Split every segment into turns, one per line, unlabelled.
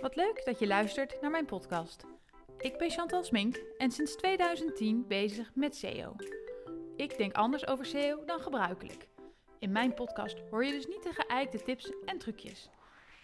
Wat leuk dat je luistert naar mijn podcast. Ik ben Chantal Smink en sinds 2010 bezig met SEO. Ik denk anders over SEO dan gebruikelijk. In mijn podcast hoor je dus niet de geëikte tips en trucjes.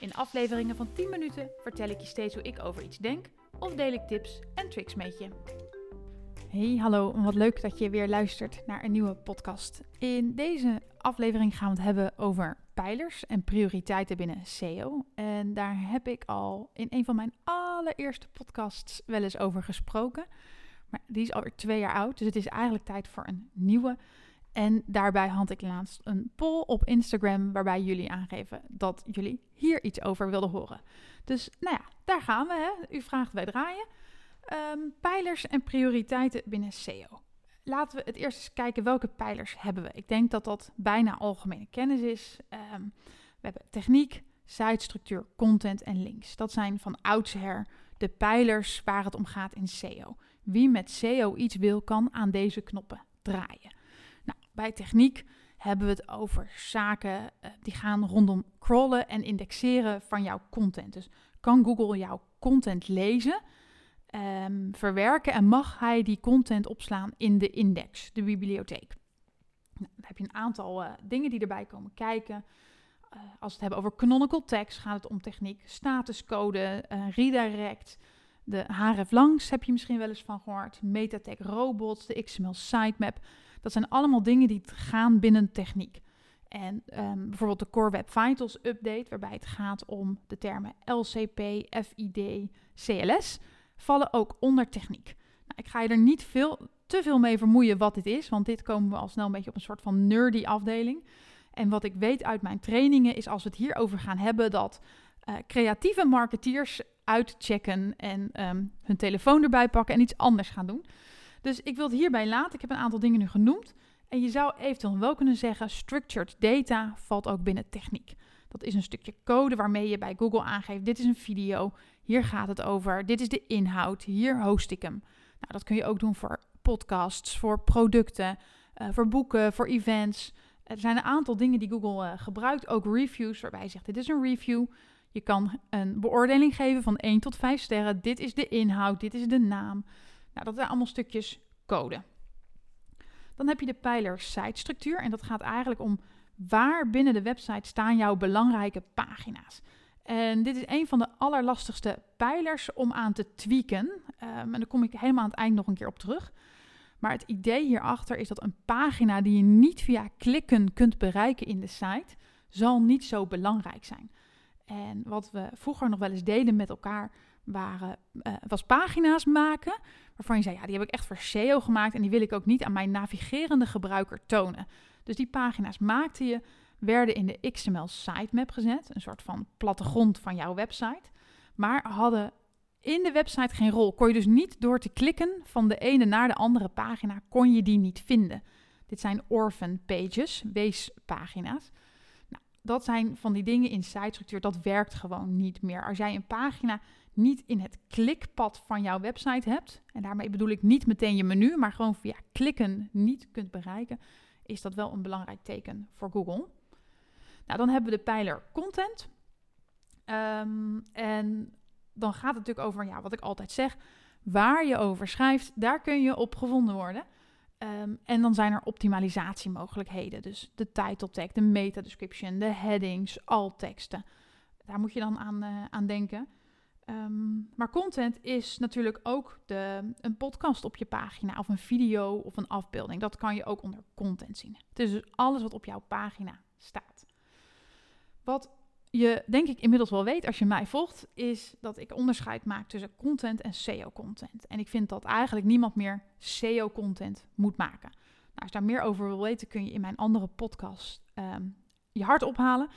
In afleveringen van 10 minuten vertel ik je steeds hoe ik over iets denk of deel ik tips en tricks met je. Hey, hallo wat leuk dat je weer luistert naar een nieuwe podcast. In deze aflevering gaan we het hebben over pijlers en prioriteiten binnen SEO. En daar heb ik al in een van mijn allereerste podcasts wel eens over gesproken. Maar die is alweer twee jaar oud, dus het is eigenlijk tijd voor een nieuwe. En daarbij had ik laatst een poll op Instagram waarbij jullie aangeven dat jullie hier iets over wilden horen. Dus nou ja, daar gaan we. Hè. U vraagt, wij draaien. Um, pijlers en prioriteiten binnen SEO. Laten we het eerst eens kijken welke pijlers hebben we. Ik denk dat dat bijna algemene kennis is. Um, we hebben techniek, sitestructuur, content en links. Dat zijn van oudsher de pijlers waar het om gaat in SEO. Wie met SEO iets wil, kan aan deze knoppen draaien. Nou, bij techniek hebben we het over zaken uh, die gaan rondom crawlen en indexeren van jouw content. Dus kan Google jouw content lezen? Um, verwerken en mag hij die content opslaan in de index, de bibliotheek. Nou, dan heb je een aantal uh, dingen die erbij komen kijken. Uh, als we het hebben over canonical text, gaat het om techniek, statuscode, uh, redirect, de href langs heb je misschien wel eens van gehoord, metatag robots, de XML sitemap. Dat zijn allemaal dingen die gaan binnen techniek. En um, bijvoorbeeld de Core Web Vitals update, waarbij het gaat om de termen LCP, FID, CLS vallen ook onder techniek. Nou, ik ga je er niet veel, te veel mee vermoeien wat dit is, want dit komen we al snel een beetje op een soort van nerdy afdeling. En wat ik weet uit mijn trainingen is als we het hierover gaan hebben, dat uh, creatieve marketeers uitchecken en um, hun telefoon erbij pakken en iets anders gaan doen. Dus ik wil het hierbij laten. Ik heb een aantal dingen nu genoemd. En je zou eventueel wel kunnen zeggen, structured data valt ook binnen techniek. Dat is een stukje code waarmee je bij Google aangeeft: dit is een video, hier gaat het over, dit is de inhoud, hier host ik hem. Nou, dat kun je ook doen voor podcasts, voor producten, uh, voor boeken, voor events. Er zijn een aantal dingen die Google uh, gebruikt, ook reviews, waarbij je zegt: dit is een review. Je kan een beoordeling geven van 1 tot 5 sterren. Dit is de inhoud, dit is de naam. Nou, dat zijn allemaal stukjes code. Dan heb je de pijler sitestructuur en dat gaat eigenlijk om waar binnen de website staan jouw belangrijke pagina's. En dit is een van de allerlastigste pijlers om aan te tweaken. Um, en daar kom ik helemaal aan het eind nog een keer op terug. Maar het idee hierachter is dat een pagina die je niet via klikken kunt bereiken in de site, zal niet zo belangrijk zijn. En wat we vroeger nog wel eens deden met elkaar, waren, uh, was pagina's maken waarvan je zei, ja, die heb ik echt voor SEO gemaakt en die wil ik ook niet aan mijn navigerende gebruiker tonen. Dus die pagina's maakte je, werden in de XML sitemap gezet, een soort van plattegrond van jouw website, maar hadden in de website geen rol. Kon je dus niet door te klikken van de ene naar de andere pagina, kon je die niet vinden. Dit zijn orphan pages, weespagina's. Nou, dat zijn van die dingen in sitestructuur, dat werkt gewoon niet meer. Als jij een pagina niet in het klikpad van jouw website hebt, en daarmee bedoel ik niet meteen je menu, maar gewoon via klikken niet kunt bereiken, is dat wel een belangrijk teken voor Google. Nou, dan hebben we de pijler content. Um, en dan gaat het natuurlijk over, ja, wat ik altijd zeg, waar je over schrijft, daar kun je op gevonden worden. Um, en dan zijn er optimalisatiemogelijkheden. Dus de title tag, de meta description, de headings, alt teksten. Daar moet je dan aan, uh, aan denken. Um, maar content is natuurlijk ook de, een podcast op je pagina of een video of een afbeelding. Dat kan je ook onder content zien. Het is dus alles wat op jouw pagina staat. Wat je denk ik inmiddels wel weet als je mij volgt, is dat ik onderscheid maak tussen content en SEO-content. En ik vind dat eigenlijk niemand meer SEO-content moet maken. Nou, als je daar meer over wil weten, kun je in mijn andere podcast um, je hart ophalen.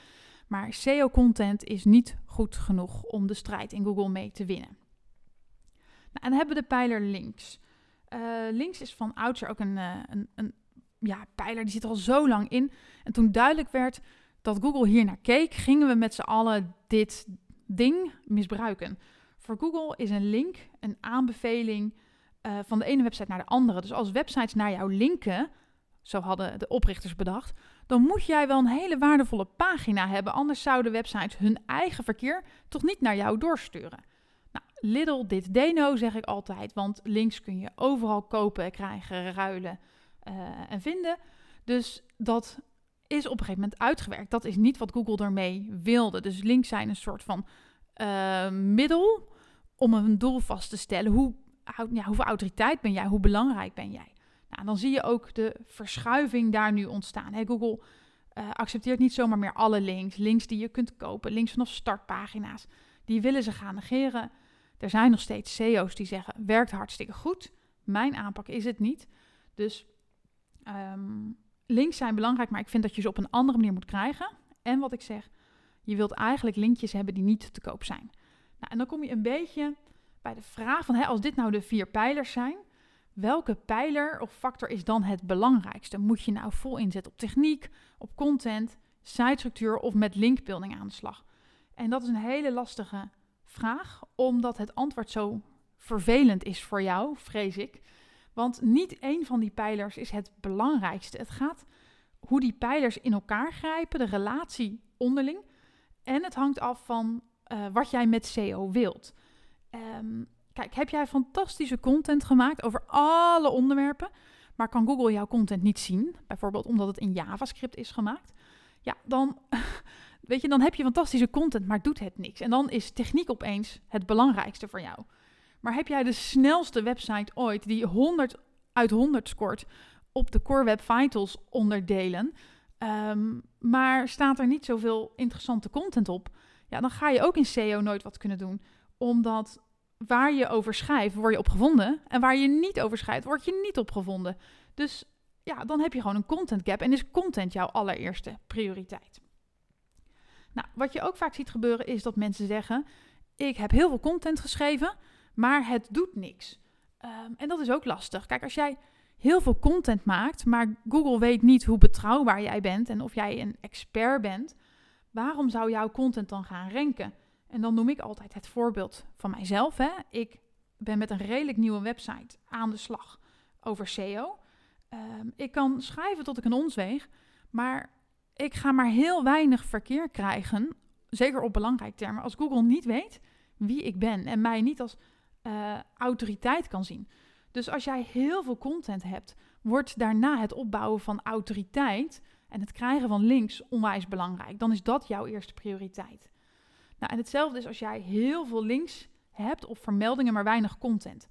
Maar SEO-content is niet goed genoeg om de strijd in Google mee te winnen. Nou, en dan hebben we de pijler links. Uh, links is van oudsher ook een, uh, een, een ja, pijler, die zit al zo lang in. En toen duidelijk werd dat Google hier naar keek, gingen we met z'n allen dit ding misbruiken. Voor Google is een link een aanbeveling uh, van de ene website naar de andere. Dus als websites naar jou linken, zo hadden de oprichters bedacht, dan moet jij wel een hele waardevolle pagina hebben. Anders zouden websites hun eigen verkeer toch niet naar jou doorsturen. Nou, little dit deno zeg ik altijd, want links kun je overal kopen, krijgen, ruilen uh, en vinden. Dus dat is op een gegeven moment uitgewerkt. Dat is niet wat Google ermee wilde. Dus links zijn een soort van uh, middel om een doel vast te stellen. Hoe, ja, hoeveel autoriteit ben jij? Hoe belangrijk ben jij? Nou, dan zie je ook de verschuiving daar nu ontstaan. Hey, Google uh, accepteert niet zomaar meer alle links. Links die je kunt kopen, links vanaf startpagina's. Die willen ze gaan negeren. Er zijn nog steeds CEO's die zeggen, werkt hartstikke goed. Mijn aanpak is het niet. Dus um, links zijn belangrijk, maar ik vind dat je ze op een andere manier moet krijgen. En wat ik zeg, je wilt eigenlijk linkjes hebben die niet te koop zijn. Nou, en dan kom je een beetje bij de vraag van, hè, als dit nou de vier pijlers zijn, welke pijler of factor is dan het belangrijkste? Moet je nou vol inzetten op techniek, op content, sitestructuur of met linkbuilding aan de slag? En dat is een hele lastige vraag, omdat het antwoord zo vervelend is voor jou, vrees ik. Want niet één van die pijlers is het belangrijkste. Het gaat hoe die pijlers in elkaar grijpen, de relatie onderling. En het hangt af van uh, wat jij met SEO wilt. Um, kijk, heb jij fantastische content gemaakt over alle onderwerpen, maar kan Google jouw content niet zien, bijvoorbeeld omdat het in JavaScript is gemaakt? Ja, dan, weet je, dan heb je fantastische content, maar doet het niks. En dan is techniek opeens het belangrijkste voor jou. Maar heb jij de snelste website ooit die 100 uit 100 scoort op de Core Web Vitals onderdelen, um, maar staat er niet zoveel interessante content op, ja, dan ga je ook in SEO nooit wat kunnen doen. Omdat waar je over schrijft, word je op gevonden. En waar je niet over schrijft, word je niet op gevonden. Dus ja, dan heb je gewoon een content gap en is content jouw allereerste prioriteit. Nou, wat je ook vaak ziet gebeuren is dat mensen zeggen: Ik heb heel veel content geschreven, maar het doet niks. Um, en dat is ook lastig. Kijk, als jij heel veel content maakt, maar Google weet niet hoe betrouwbaar jij bent en of jij een expert bent, waarom zou jouw content dan gaan ranken? En dan noem ik altijd het voorbeeld van mijzelf. Hè. Ik ben met een redelijk nieuwe website aan de slag over SEO. Um, ik kan schrijven tot ik een ons weeg, maar ik ga maar heel weinig verkeer krijgen, zeker op belangrijk termen, als Google niet weet wie ik ben en mij niet als uh, autoriteit kan zien. Dus als jij heel veel content hebt, wordt daarna het opbouwen van autoriteit en het krijgen van links onwijs belangrijk. Dan is dat jouw eerste prioriteit. Nou, en hetzelfde is als jij heel veel links hebt of vermeldingen, maar weinig content.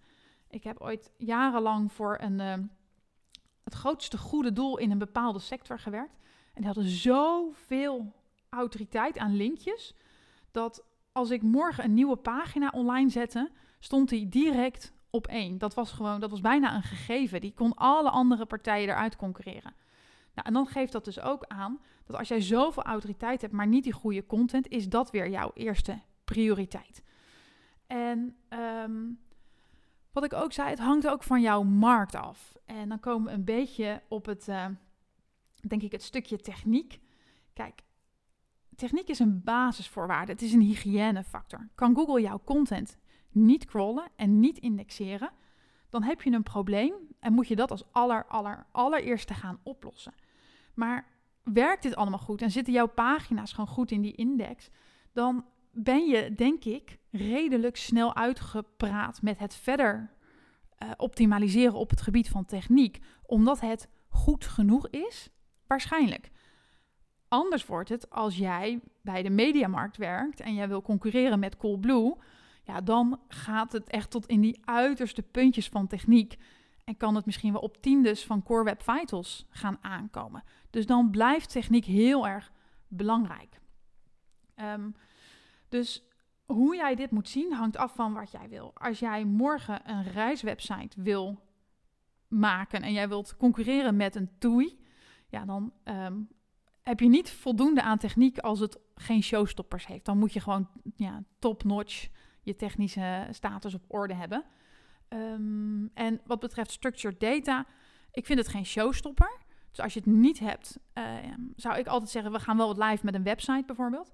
Ik heb ooit jarenlang voor een, uh, het grootste goede doel in een bepaalde sector gewerkt. En die hadden zoveel autoriteit aan linkjes, dat als ik morgen een nieuwe pagina online zette, stond die direct op één. Dat was gewoon, dat was bijna een gegeven. Die kon alle andere partijen eruit concurreren. Nou, en dan geeft dat dus ook aan dat als jij zoveel autoriteit hebt, maar niet die goede content, is dat weer jouw eerste prioriteit. En um, wat ik ook zei, het hangt ook van jouw markt af. En dan komen we een beetje op het, uh, denk ik, het stukje techniek. Kijk, techniek is een basisvoorwaarde. Het is een hygiënefactor. Kan Google jouw content niet crawlen en niet indexeren, dan heb je een probleem en moet je dat als aller, aller, allereerste gaan oplossen. Maar werkt dit allemaal goed en zitten jouw pagina's gewoon goed in die index, dan ben je, denk ik, redelijk snel uitgepraat met het verder uh, optimaliseren op het gebied van techniek, omdat het goed genoeg is, waarschijnlijk. Anders wordt het als jij bij de mediamarkt werkt en jij wil concurreren met Coolblue, ja, dan gaat het echt tot in die uiterste puntjes van techniek. En kan het misschien wel op tiendes van Core Web Vitals gaan aankomen. Dus dan blijft techniek heel erg belangrijk. Um, dus hoe jij dit moet zien hangt af van wat jij wil. Als jij morgen een reiswebsite wil maken en jij wilt concurreren met een TUI, ja, dan um, heb je niet voldoende aan techniek als het geen showstoppers heeft. Dan moet je gewoon ja, top-notch je technische status op orde hebben. Um, en wat betreft structured data, ik vind het geen showstopper. Dus als je het niet hebt, uh, zou ik altijd zeggen: we gaan wel wat live met een website bijvoorbeeld.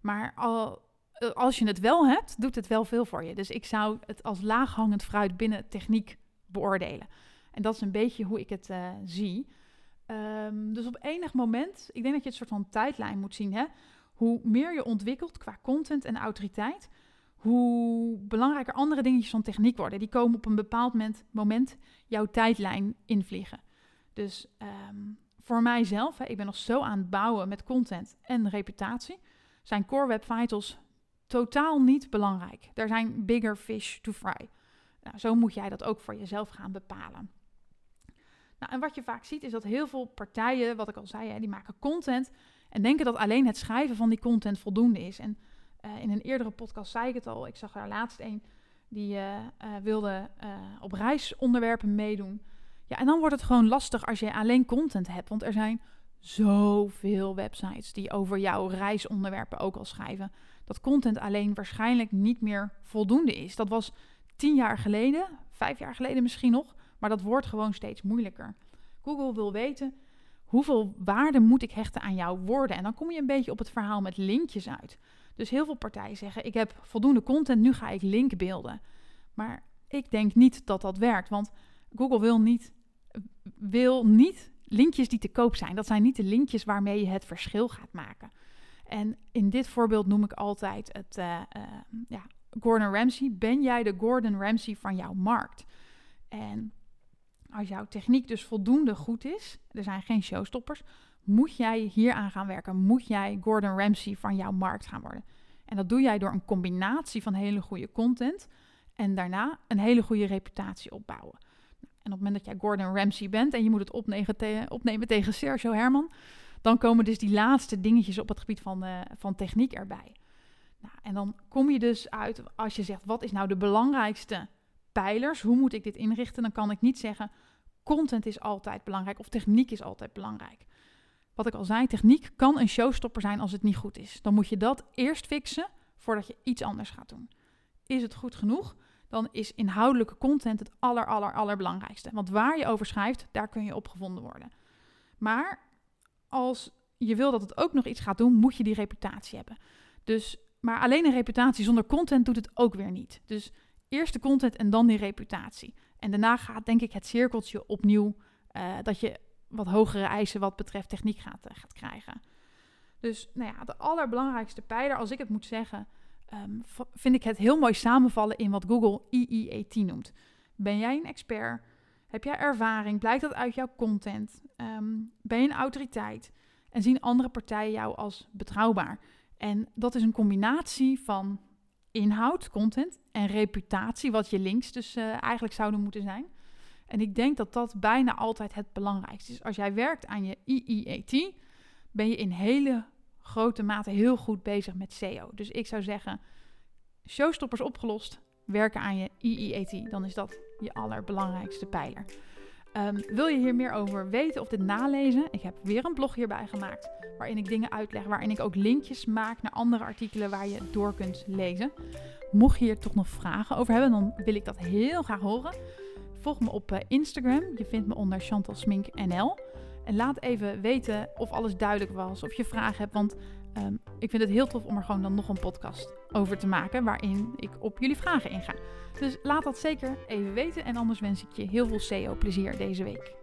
Maar al, eh, als je het wel hebt, doet het wel veel voor je. Dus ik zou het als laaghangend fruit binnen techniek beoordelen. En dat is een beetje hoe ik het uh, zie. Ehm, dus op enig moment, ik denk dat je het soort van tijdlijn moet zien. Hè? Hoe meer je ontwikkelt qua content en autoriteit, hoe belangrijker andere dingetjes van techniek worden. Die komen op een bepaald moment, jouw tijdlijn invliegen. Dus ehm, voor mijzelf, hè, ik ben nog zo aan het bouwen met content en reputatie, zijn core web vitals totaal niet belangrijk. Er zijn bigger fish to fry. Nou, zo moet jij dat ook voor jezelf gaan bepalen. Nou, en wat je vaak ziet is dat heel veel partijen, wat ik al zei, hè, die maken content en denken dat alleen het schrijven van die content voldoende is. En uh, in een eerdere podcast zei ik het al, ik zag daar laatst een die uh, uh, wilde op reisonderwerpen meedoen. Ja, en dan wordt het gewoon lastig als je alleen content hebt, want er zijn zoveel websites die over jouw reisonderwerpen ook al schrijven. Dat content alleen waarschijnlijk niet meer voldoende is. Dat was tien jaar geleden, vijf jaar geleden misschien nog, maar dat wordt gewoon steeds moeilijker. Google wil weten hoeveel waarde moet ik hechten aan jouw woorden. En dan kom je een beetje op het verhaal met linkjes uit. Dus heel veel partijen zeggen: Ik heb voldoende content, nu ga ik linkbeelden. Maar ik denk niet dat dat werkt, want Google wil niet, wil niet linkjes die te koop zijn. Dat zijn niet de linkjes waarmee je het verschil gaat maken. En in dit voorbeeld noem ik altijd het uh, uh, ja, Gordon Ramsay. Ben jij de Gordon Ramsay van jouw markt? En als jouw techniek dus voldoende goed is, er zijn geen showstoppers, moet jij hier aan gaan werken. Moet jij Gordon Ramsay van jouw markt gaan worden. En dat doe jij door een combinatie van hele goede content en daarna een hele goede reputatie opbouwen. En op het moment dat jij Gordon Ramsay bent en je moet het opnemen, te opnemen tegen Sergio Herman, dan komen dus die laatste dingetjes op het gebied van, uh, van techniek erbij. Nou, en dan kom je dus uit, als je zegt, wat is nou de belangrijkste pijlers? Hoe moet ik dit inrichten? Dan kan ik niet zeggen, content is altijd belangrijk of techniek is altijd belangrijk. Wat ik al zei, techniek kan een showstopper zijn als het niet goed is. Dan moet je dat eerst fixen voordat je iets anders gaat doen. Is het goed genoeg? Dan is inhoudelijke content het aller, aller, allerbelangrijkste. Want waar je over schrijft, daar kun je op gevonden worden. Maar als je wil dat het ook nog iets gaat doen, moet je die reputatie hebben. Dus, maar alleen een reputatie zonder content doet het ook weer niet. Dus eerst de content en dan die reputatie. En daarna gaat denk ik het cirkeltje opnieuw uh, dat je wat hogere eisen wat betreft techniek gaat, uh, gaat krijgen. Dus nou ja, de allerbelangrijkste pijler, als ik het moet zeggen, um, vind ik het heel mooi samenvallen in wat Google EEAT noemt. Ben jij een expert? Heb jij ervaring? Blijkt dat uit jouw content? Um, ben je een autoriteit? En zien andere partijen jou als betrouwbaar? En dat is een combinatie van inhoud, content en reputatie, wat je links dus uh, eigenlijk zouden moeten zijn. En ik denk dat dat bijna altijd het belangrijkste is. Als jij werkt aan je EEAT, ben je in hele grote mate heel goed bezig met SEO. Dus ik zou zeggen, showstoppers opgelost, werken aan je EEAT. Dan is dat je allerbelangrijkste pijler. Um, wil je hier meer over weten of dit nalezen? Ik heb weer een blog hierbij gemaakt waarin ik dingen uitleg, waarin ik ook linkjes maak naar andere artikelen waar je door kunt lezen. Mocht je hier toch nog vragen over hebben, dan wil ik dat heel graag horen. Volg me op uh, Instagram. Je vindt me onder Chantal Smink NL. En laat even weten of alles duidelijk was, of je vragen hebt. Want um, ik vind het heel tof om er gewoon dan nog een podcast over te maken waarin ik op jullie vragen inga. Dus laat dat zeker even weten en anders wens ik je heel veel SEO plezier deze week.